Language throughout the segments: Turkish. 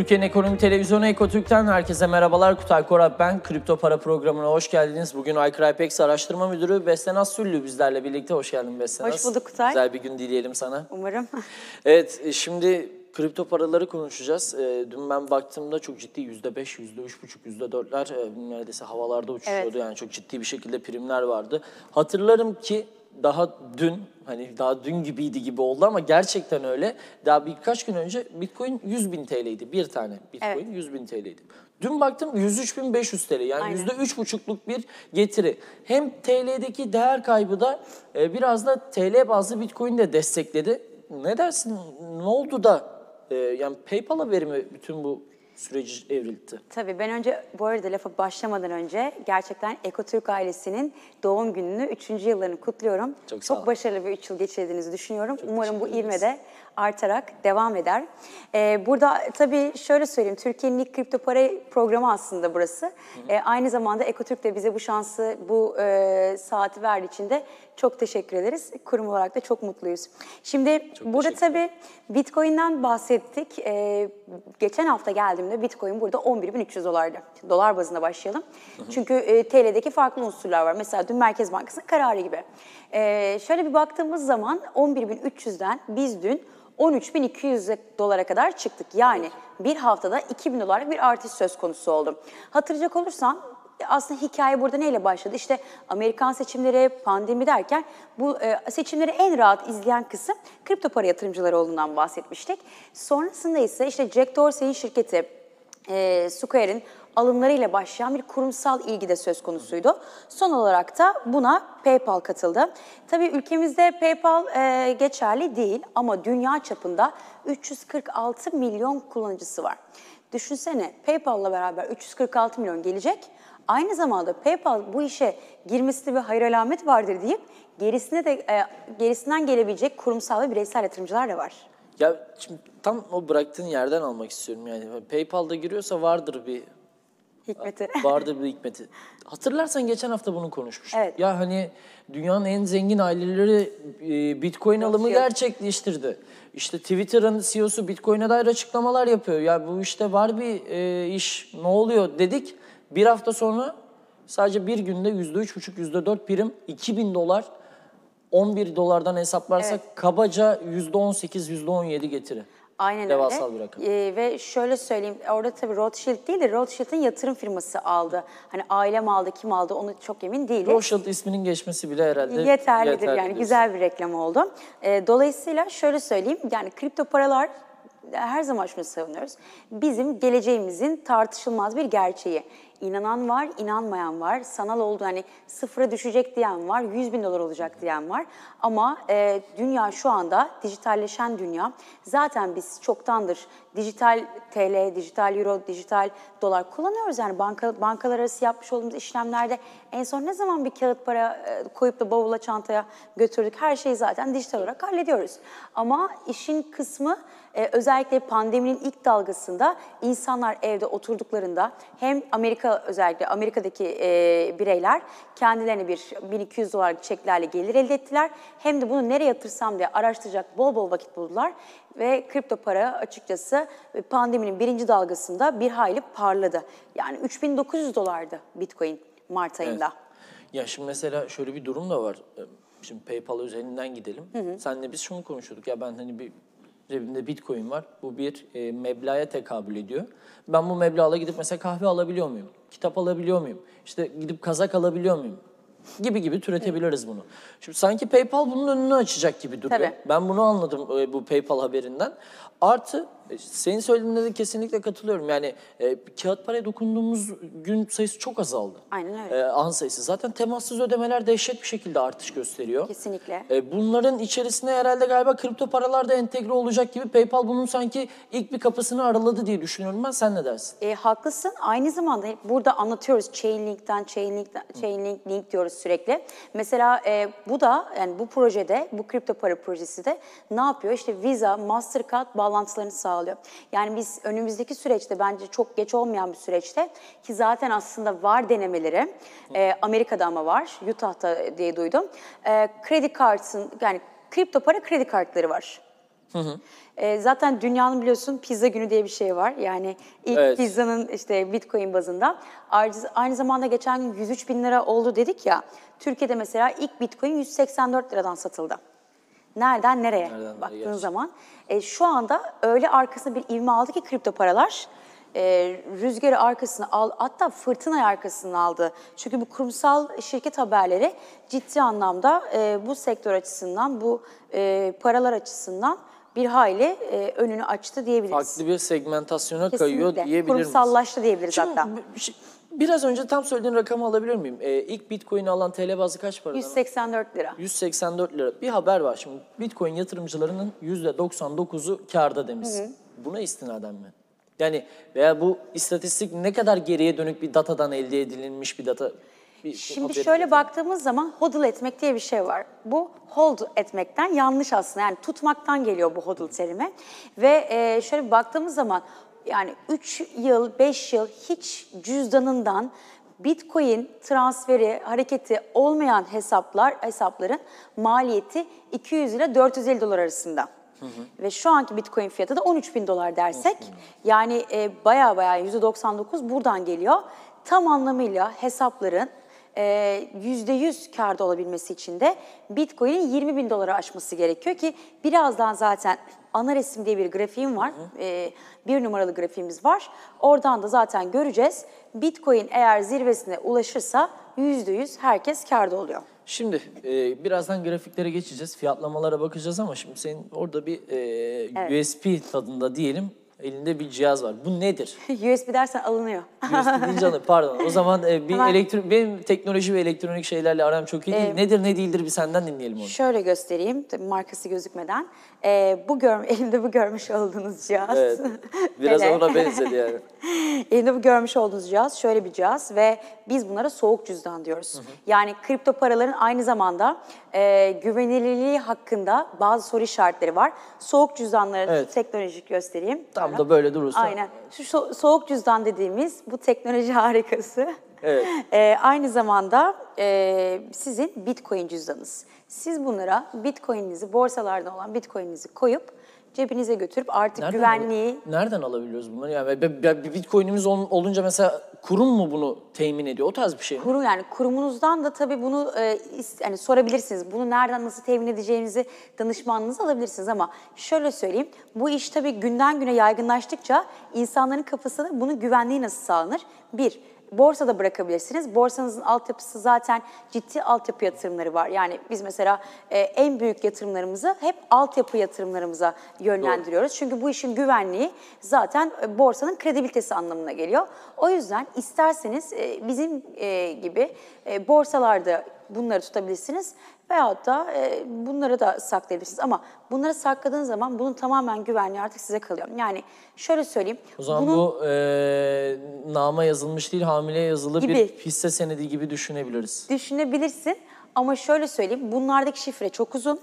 Türkiye'nin ekonomi televizyonu Ekotürk'ten herkese merhabalar. Kutay Korap ben. Kripto Para programına hoş geldiniz. Bugün iCrypex Araştırma Müdürü Bestenaz Süllü bizlerle birlikte. Hoş geldin Bestenaz. Hoş bulduk Kutay. Güzel bir gün dileyelim sana. Umarım. Evet, e, şimdi kripto paraları konuşacağız. E, Dün ben baktığımda çok ciddi yüzde beş, yüzde üç buçuk, yüzde dörtler e, neredeyse havalarda uçuşuyordu. Evet. Yani çok ciddi bir şekilde primler vardı. Hatırlarım ki daha dün hani daha dün gibiydi gibi oldu ama gerçekten öyle. Daha birkaç gün önce Bitcoin 100 bin TL'ydi bir tane. Bitcoin Evet. 100 bin TL'ydi. Dün baktım 103.500 TL yani yüzde üç buçukluk bir getiri. Hem TL'deki değer kaybı da e, biraz da TL bazlı Bitcoin de destekledi. Ne dersin? Ne oldu da e, yani PayPal haberi mi bütün bu süreci evrildi? Tabii ben önce bu arada lafa başlamadan önce gerçekten Ekotürk ailesinin doğum gününü 3. yıllarını kutluyorum. Çok ol. başarılı bir 3 yıl geçirdiğinizi düşünüyorum. Umarım bu teşekkür ederiz. ivme de artarak devam eder. Ee, burada tabii şöyle söyleyeyim, Türkiye'nin ilk kripto para programı aslında burası. Ee, aynı zamanda Ekotürk de bize bu şansı, bu e, saati verdiği için de çok teşekkür ederiz. Kurum olarak da çok mutluyuz. Şimdi burada teşekkür tabii Bitcoin'den bahsettik. Ee, geçen hafta geldiğimde Bitcoin burada 11.300 dolardı. Dolar bazında başlayalım. Çünkü e, TL'deki farklı unsurlar var. Mesela dün Merkez Bankası'nın kararı gibi. Ee, şöyle bir baktığımız zaman 11.300'den biz dün 13.200 dolara kadar çıktık. Yani bir haftada 2.000 dolarlık bir artış söz konusu oldu. Hatırlayacak olursan aslında hikaye burada neyle başladı? İşte Amerikan seçimleri, pandemi derken bu e, seçimleri en rahat izleyen kısım kripto para yatırımcıları olduğundan bahsetmiştik. Sonrasında ise işte Jack Dorsey'in şirketi e, Square'in alımlarıyla başlayan bir kurumsal ilgi de söz konusuydu. Son olarak da buna PayPal katıldı. Tabii ülkemizde PayPal e, geçerli değil ama dünya çapında 346 milyon kullanıcısı var. Düşünsene PayPal'la beraber 346 milyon gelecek. Aynı zamanda PayPal bu işe girmesinde bir hayır alamet vardır deyip gerisine de e, gerisinden gelebilecek kurumsal ve bireysel yatırımcılar da var. Ya şimdi tam o bıraktığın yerden almak istiyorum yani. PayPal'da giriyorsa vardır bir Hikmeti. vardır bir hikmeti. Hatırlarsan geçen hafta bunu konuşmuştuk. Evet. Ya hani dünyanın en zengin aileleri e, Bitcoin alımı Rothschild. gerçekleştirdi. İşte Twitter'ın CEO'su Bitcoin'e dair açıklamalar yapıyor. Ya bu işte var bir e, iş ne oluyor dedik. Bir hafta sonra sadece bir günde yüzde üç buçuk, yüzde dört prim 2000 dolar 11 dolardan hesaplarsak kabaca yüzde on sekiz, yüzde on yedi getiri. Aynen Devasal öyle. bir rakam. Ee, ve şöyle söyleyeyim, orada tabii Rothschild değil de Rothschild'in yatırım firması aldı. Hani ailem aldı, kim aldı onu çok emin değilim. Rothschild isminin geçmesi bile herhalde Yeterlidir yani diyorsun. güzel bir reklam oldu. Ee, dolayısıyla şöyle söyleyeyim yani kripto paralar her zaman şunu savunuyoruz. Bizim geleceğimizin tartışılmaz bir gerçeği. İnanan var, inanmayan var. Sanal oldu hani sıfıra düşecek diyen var, 100 bin dolar olacak diyen var. Ama e, dünya şu anda dijitalleşen dünya. Zaten biz çoktandır dijital TL, dijital euro, dijital dolar kullanıyoruz. Yani banka, bankalar arası yapmış olduğumuz işlemlerde en son ne zaman bir kağıt para e, koyup da bavula çantaya götürdük. Her şeyi zaten dijital olarak hallediyoruz. Ama işin kısmı e, özellikle pandeminin ilk dalgasında insanlar evde oturduklarında hem Amerika özellikle Amerika'daki e, bireyler kendilerine bir 1200 dolarlık çeklerle gelir elde ettiler. Hem de bunu nereye yatırsam diye araştıracak bol bol vakit buldular. Ve kripto para açıkçası pandeminin birinci dalgasında bir hayli parladı. Yani 3900 dolardı Bitcoin Mart ayında. Ya şimdi mesela şöyle bir durum da var. Ee, Şimdi PayPal üzerinden gidelim. Senle biz şunu konuşuyorduk. Ya ben hani bir cebimde Bitcoin var. Bu bir e, meblağa tekabül ediyor. Ben bu meblağla gidip mesela kahve alabiliyor muyum? Kitap alabiliyor muyum? İşte gidip kazak alabiliyor muyum? Gibi gibi türetebiliriz bunu. Şimdi sanki PayPal bunun önünü açacak gibi duruyor. Tabii. Ben bunu anladım e, bu PayPal haberinden. Artı senin söylediğine de kesinlikle katılıyorum. Yani e, kağıt paraya dokunduğumuz gün sayısı çok azaldı. Aynen öyle. E, an sayısı. Zaten temassız ödemeler dehşet bir şekilde artış gösteriyor. Kesinlikle. E, bunların içerisine herhalde galiba kripto paralar da entegre olacak gibi PayPal bunun sanki ilk bir kapısını araladı diye düşünüyorum ben. Sen ne dersin? E, haklısın. Aynı zamanda burada anlatıyoruz Chainlink'ten, Chainlink'ten, Chainlink link diyoruz sürekli. Mesela e, bu da yani bu projede, bu kripto para projesi de ne yapıyor? İşte Visa, Mastercard bağlantılarını sağlıyor. Yani biz önümüzdeki süreçte bence çok geç olmayan bir süreçte ki zaten aslında var denemeleri e, Amerika'da ama var, Utah'ta diye duydum. E, kredi kartın yani kripto para kredi kartları var. E, zaten dünyanın biliyorsun pizza günü diye bir şey var. Yani ilk Evet. pizzanın işte bitcoin bazında. Aynı zamanda geçen gün 103 bin lira oldu dedik ya. Türkiye'de mesela ilk bitcoin 184 liradan satıldı. Nereden nereye Nereden nereye baktığın gerçekten. zaman. E, şu anda öyle arkasında bir ivme aldı ki kripto paralar. E, rüzgarı arkasına al, hatta fırtınayı arkasına aldı. Çünkü bu kurumsal şirket haberleri ciddi anlamda e, bu sektör açısından, bu e, paralar açısından bir hayli e, önünü açtı diyebiliriz. Farklı bir segmentasyona kayıyor Kesinlikle. diyebilir miyiz? Kurumsallaştı diyebiliriz Şimdi hatta. Bir biraz önce tam söylediğin rakamı alabilir miyim? Ee, ilk Bitcoin'i alan TL bazı kaç para? 184 lira. 184 lira. Bir haber var şimdi. Bitcoin yatırımcılarının %99'u kârda demişsin. Buna istinaden mi? Yani veya bu istatistik ne kadar geriye dönük bir datadan elde edilmiş bir data? Bir Şimdi şöyle baktığımız zaman hodl etmek diye bir şey var. Bu hold etmekten yanlış aslında yani tutmaktan geliyor bu hodl terimi. Ve e, şöyle baktığımız zaman yani 3 yıl, 5 yıl hiç cüzdanından Bitcoin transferi, hareketi olmayan hesaplar, hesapların maliyeti 200 ile 450 dolar arasında. Ve şu anki Bitcoin fiyatı da 13 bin dolar dersek yani e, baya baya %99 buradan geliyor. Tam anlamıyla hesapların %100 kârda olabilmesi için de Bitcoin'in 20 bin dolara aşması gerekiyor ki birazdan zaten ana resim diye bir grafiğim var. E, bir numaralı grafiğimiz var. Oradan da zaten göreceğiz. Bitcoin eğer zirvesine ulaşırsa %100 herkes kârda oluyor. Şimdi e, birazdan grafiklere geçeceğiz, fiyatlamalara bakacağız ama şimdi senin orada bir e, USB tadında diyelim elinde bir cihaz var. Bu nedir? USB dersen alınıyor. USB deyince anladım, pardon. O zaman e, bir Hemen. elektro benim teknoloji ve elektronik şeylerle aram çok iyi değil. Nedir ne değildir bir senden dinleyelim onu. Şöyle göstereyim, tabii markası gözükmeden. Ee, bu gör, elimde bu görmüş olduğunuz cihaz. Evet. Biraz ona benzedi yani. Elimde bu görmüş olduğunuz cihaz şöyle bir cihaz ve biz bunlara soğuk cüzdan diyoruz. Yani kripto paraların aynı zamanda e, güvenilirliği hakkında bazı soru işaretleri var. Soğuk cüzdanları Evet. teknolojik göstereyim. Tam da böyle durursa. Aynen. Şu so- soğuk cüzdan dediğimiz bu teknoloji harikası. Evet. Ee, aynı zamanda e, sizin Bitcoin cüzdanınız. Siz bunlara Bitcoin'inizi, borsalardan olan Bitcoin'inizi koyup cebinize götürüp artık Nereden güvenliği al- nereden alabiliyoruz bunları? Yani bir bitcoin'imiz ol- olunca mesela kurum mu bunu temin ediyor? O tarz bir şey mi? kurum yani kurumunuzdan da tabii bunu e, is- hani sorabilirsiniz. Bunu nereden nasıl temin edeceğinizi danışmanınızı alabilirsiniz ama şöyle söyleyeyim. Bu iş tabii günden güne yaygınlaştıkça insanların kafasında bunun güvenliği nasıl sağlanır? Bir, borsada bırakabilirsiniz. Borsanızın altyapısı zaten ciddi altyapı yatırımları var. Yani biz mesela e, en büyük yatırımlarımızı hep altyapı yatırımlarımıza yönlendiriyoruz. Çünkü bu işin güvenliği zaten e, borsanın kredibilitesi anlamına geliyor. O yüzden isterseniz e, bizim e, gibi e, borsalarda bunları tutabilirsiniz veyahut da e, bunları da saklayabilirsiniz. Ama bunları sakladığınız zaman bunun tamamen güvenliği artık size kalıyor. Yani şöyle söyleyeyim. O zaman bunun- bu e, nama yazılmış değil, hamileye yazılı bir Gibi. hisse senedi gibi düşünebiliriz. düşünebilirsin. Ama şöyle söyleyeyim, bunlardaki şifre çok uzun.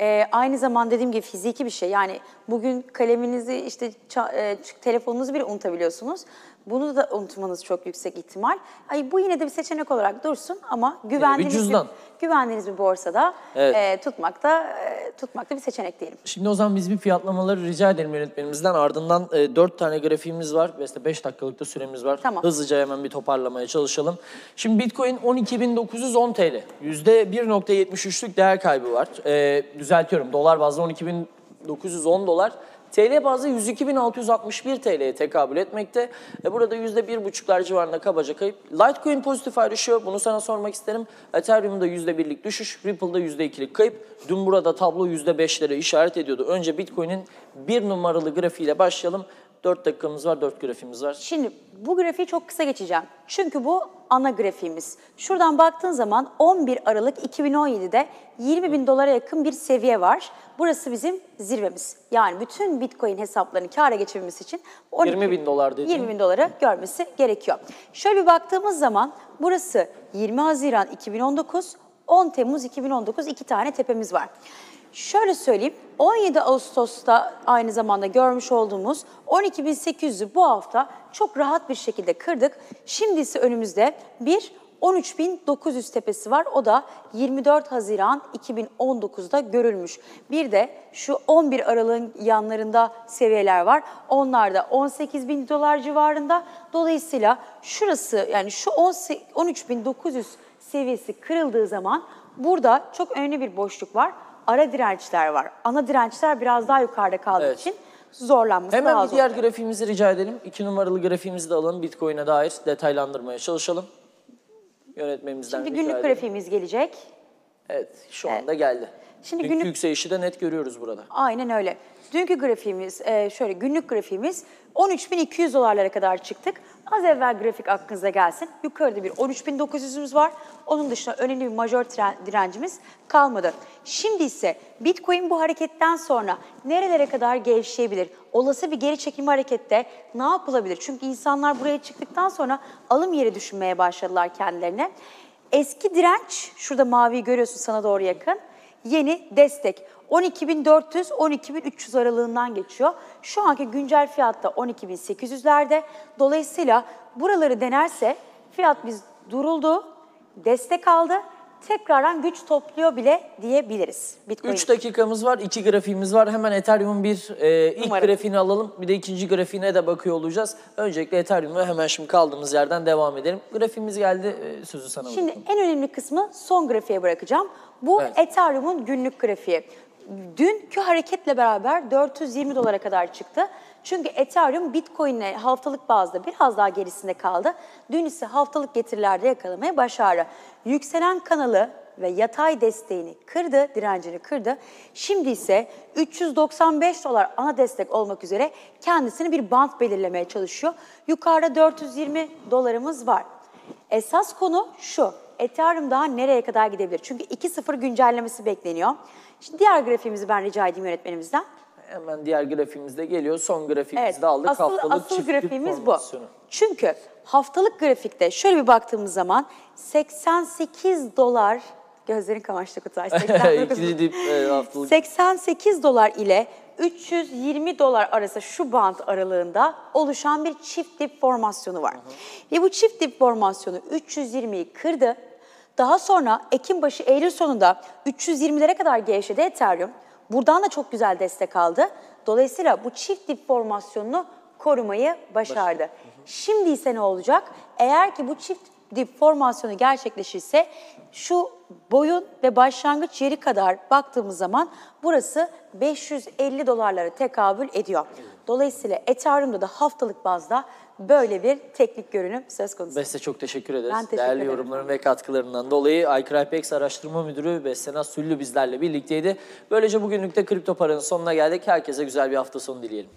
Ee, aynı zamanda dediğim gibi fiziki bir şey. Yani bugün kaleminizi, işte ça- e, telefonunuzu bile unutabiliyorsunuz. Bunu da unutmanız çok yüksek ihtimal. Ay, bu yine de bir seçenek olarak dursun ama güvendiğiniz cüzdan. güvendiğiniz bir borsada Evet. e, tutmakta e, tutmakta bir seçenek diyelim. Şimdi o zaman biz bir fiyatlamaları rica edelim yönetmenimizden. Ardından e, 4 tane grafiğimiz var. Mesela 5 dakikalık da süremiz var. Tamam. Hızlıca hemen bir toparlamaya çalışalım. Şimdi Bitcoin 12.910 TL. %1.73'lük değer kaybı var. E, düzeltiyorum. Dolar bazlı 12.910 dolar. TL bazlı 102.661 TL'ye tekabül etmekte. E burada %1,5'lar civarında kabaca kayıp. Litecoin pozitif ayrışıyor. Bunu sana sormak isterim. Ethereum'da %1'lik düşüş, Ripple'da %2'lik kayıp. Dün burada tablo %5'lere işaret ediyordu. Önce Bitcoin'in bir numaralı grafiğiyle başlayalım. 4 dakikamız var, 4 grafiğimiz var. Şimdi bu grafiği çok kısa geçeceğim. Çünkü bu ana grafiğimiz. Şuradan baktığın zaman 11 Aralık 2017'de 20 bin dolara yakın bir seviye var. Burası bizim zirvemiz. Yani bütün Bitcoin hesaplarını kâra geçirmesi için 12 20 bin dolar dedin. 20 bin doları görmesi gerekiyor. Şöyle bir baktığımız zaman burası 20 Haziran 2019, 10 Temmuz 2019 iki tane tepemiz var. Şöyle söyleyeyim, 17 Ağustos'ta aynı zamanda görmüş olduğumuz 12.800'ü bu hafta çok rahat bir şekilde kırdık. Şimdi ise önümüzde bir 13.900 tepesi var. O da 24 Haziran 2019'da görülmüş. Bir de şu 11 Aralık'ın yanlarında seviyeler var. Onlar da 18.000 dolar civarında. Dolayısıyla şurası yani şu 18 13.900 seviyesi kırıldığı zaman burada çok önemli bir boşluk var. Ara dirençler var. Ana dirençler biraz daha yukarıda kaldığı Evet. için zorlanması Hemen daha bir zor. diğer grafiğimizi rica edelim. İki numaralı grafiğimizi de alalım. Bitcoin'e dair detaylandırmaya çalışalım. Yönetmemizden Şimdi rica günlük edelim. grafiğimiz gelecek. Evet, şu anda geldi. Şimdi Dünkü günlük- yükselişi de net görüyoruz burada. Aynen öyle. Dünkü grafiğimiz, e, şöyle günlük grafiğimiz 13.200 dolarlara kadar çıktık. Az evvel grafik aklınıza gelsin. Yukarıda bir 13.900'ümüz var. Onun dışında önemli bir majör direncimiz kalmadı. Şimdi ise Bitcoin bu hareketten sonra nerelere kadar gevşeyebilir? Olası bir geri çekilme harekette ne yapılabilir? Çünkü insanlar buraya çıktıktan sonra alım yeri düşünmeye başladılar kendilerine. Eski direnç, şurada maviyi görüyorsun sana doğru yakın. Yeni destek 12.400-12.300 aralığından geçiyor. Şu anki güncel fiyatta 12.800'lerde. Dolayısıyla buraları denerse fiyat biz duruldu, destek aldı, tekrardan güç topluyor bile diyebiliriz. Bitcoin 3 dakikamız var, 2 grafiğimiz var. Hemen Ethereum'un bir e, ilk Umarım. grafiğini alalım. Bir de ikinci grafiğine de bakıyor olacağız. Öncelikle Ethereum'a hemen şimdi kaldığımız yerden devam edelim. Grafiğimiz geldi, e, sözü sana Şimdi bırakıyorum. en önemli kısmı son grafiğe bırakacağım. Bu Evet. Ethereum'un günlük grafiği. Dünkü hareketle beraber 420 dolara kadar çıktı. Çünkü Ethereum Bitcoin'le haftalık bazda biraz daha gerisinde kaldı. Dün ise haftalık getirilerde yakalamaya başardı. Yükselen kanalı ve yatay desteğini kırdı, direncini kırdı. Şimdi ise 395 dolar ana destek olmak üzere kendisini bir bant belirlemeye çalışıyor. Yukarıda 420 dolarımız var. Esas konu şu. Ethereum daha nereye kadar gidebilir? Çünkü 2.0 güncellemesi bekleniyor. Şimdi diğer grafiğimizi ben rica edeyim yönetmenimizden. Hemen diğer grafiğimiz de geliyor. Son grafiğimizi Evet, de aldık. asıl, Haftalık asıl çiftlik grafiğimiz bu. Çünkü haftalık grafikte şöyle bir baktığımız zaman 88 dolar, gözlerin kamaştı Kutay, 89 İkinci dip e, haftalık 88 dolar ile 320 dolar arası şu band aralığında oluşan bir çift dip formasyonu var. Ve bu çift dip formasyonu 320'yi kırdı. Daha sonra Ekim başı Eylül sonunda 320'lere kadar gevşedi Ethereum. Buradan da çok güzel destek aldı. Dolayısıyla bu çift dip formasyonunu korumayı başardı. Şimdi ise ne olacak? Eğer ki bu çift dip formasyonu gerçekleşirse şu boyun ve başlangıç yeri kadar baktığımız zaman burası 550 dolarlara tekabül ediyor. Dolayısıyla Ethereum'da da haftalık bazda böyle bir teknik görünüm söz konusu. Beste çok teşekkür ederiz. Ben teşekkür Değerli ederim. yorumların ve katkılarından dolayı iCrypex Araştırma Müdürü Bestenaz Süllü bizlerle birlikteydi. Böylece bugünlük de kripto paranın sonuna geldik. Herkese güzel bir hafta sonu dileyelim.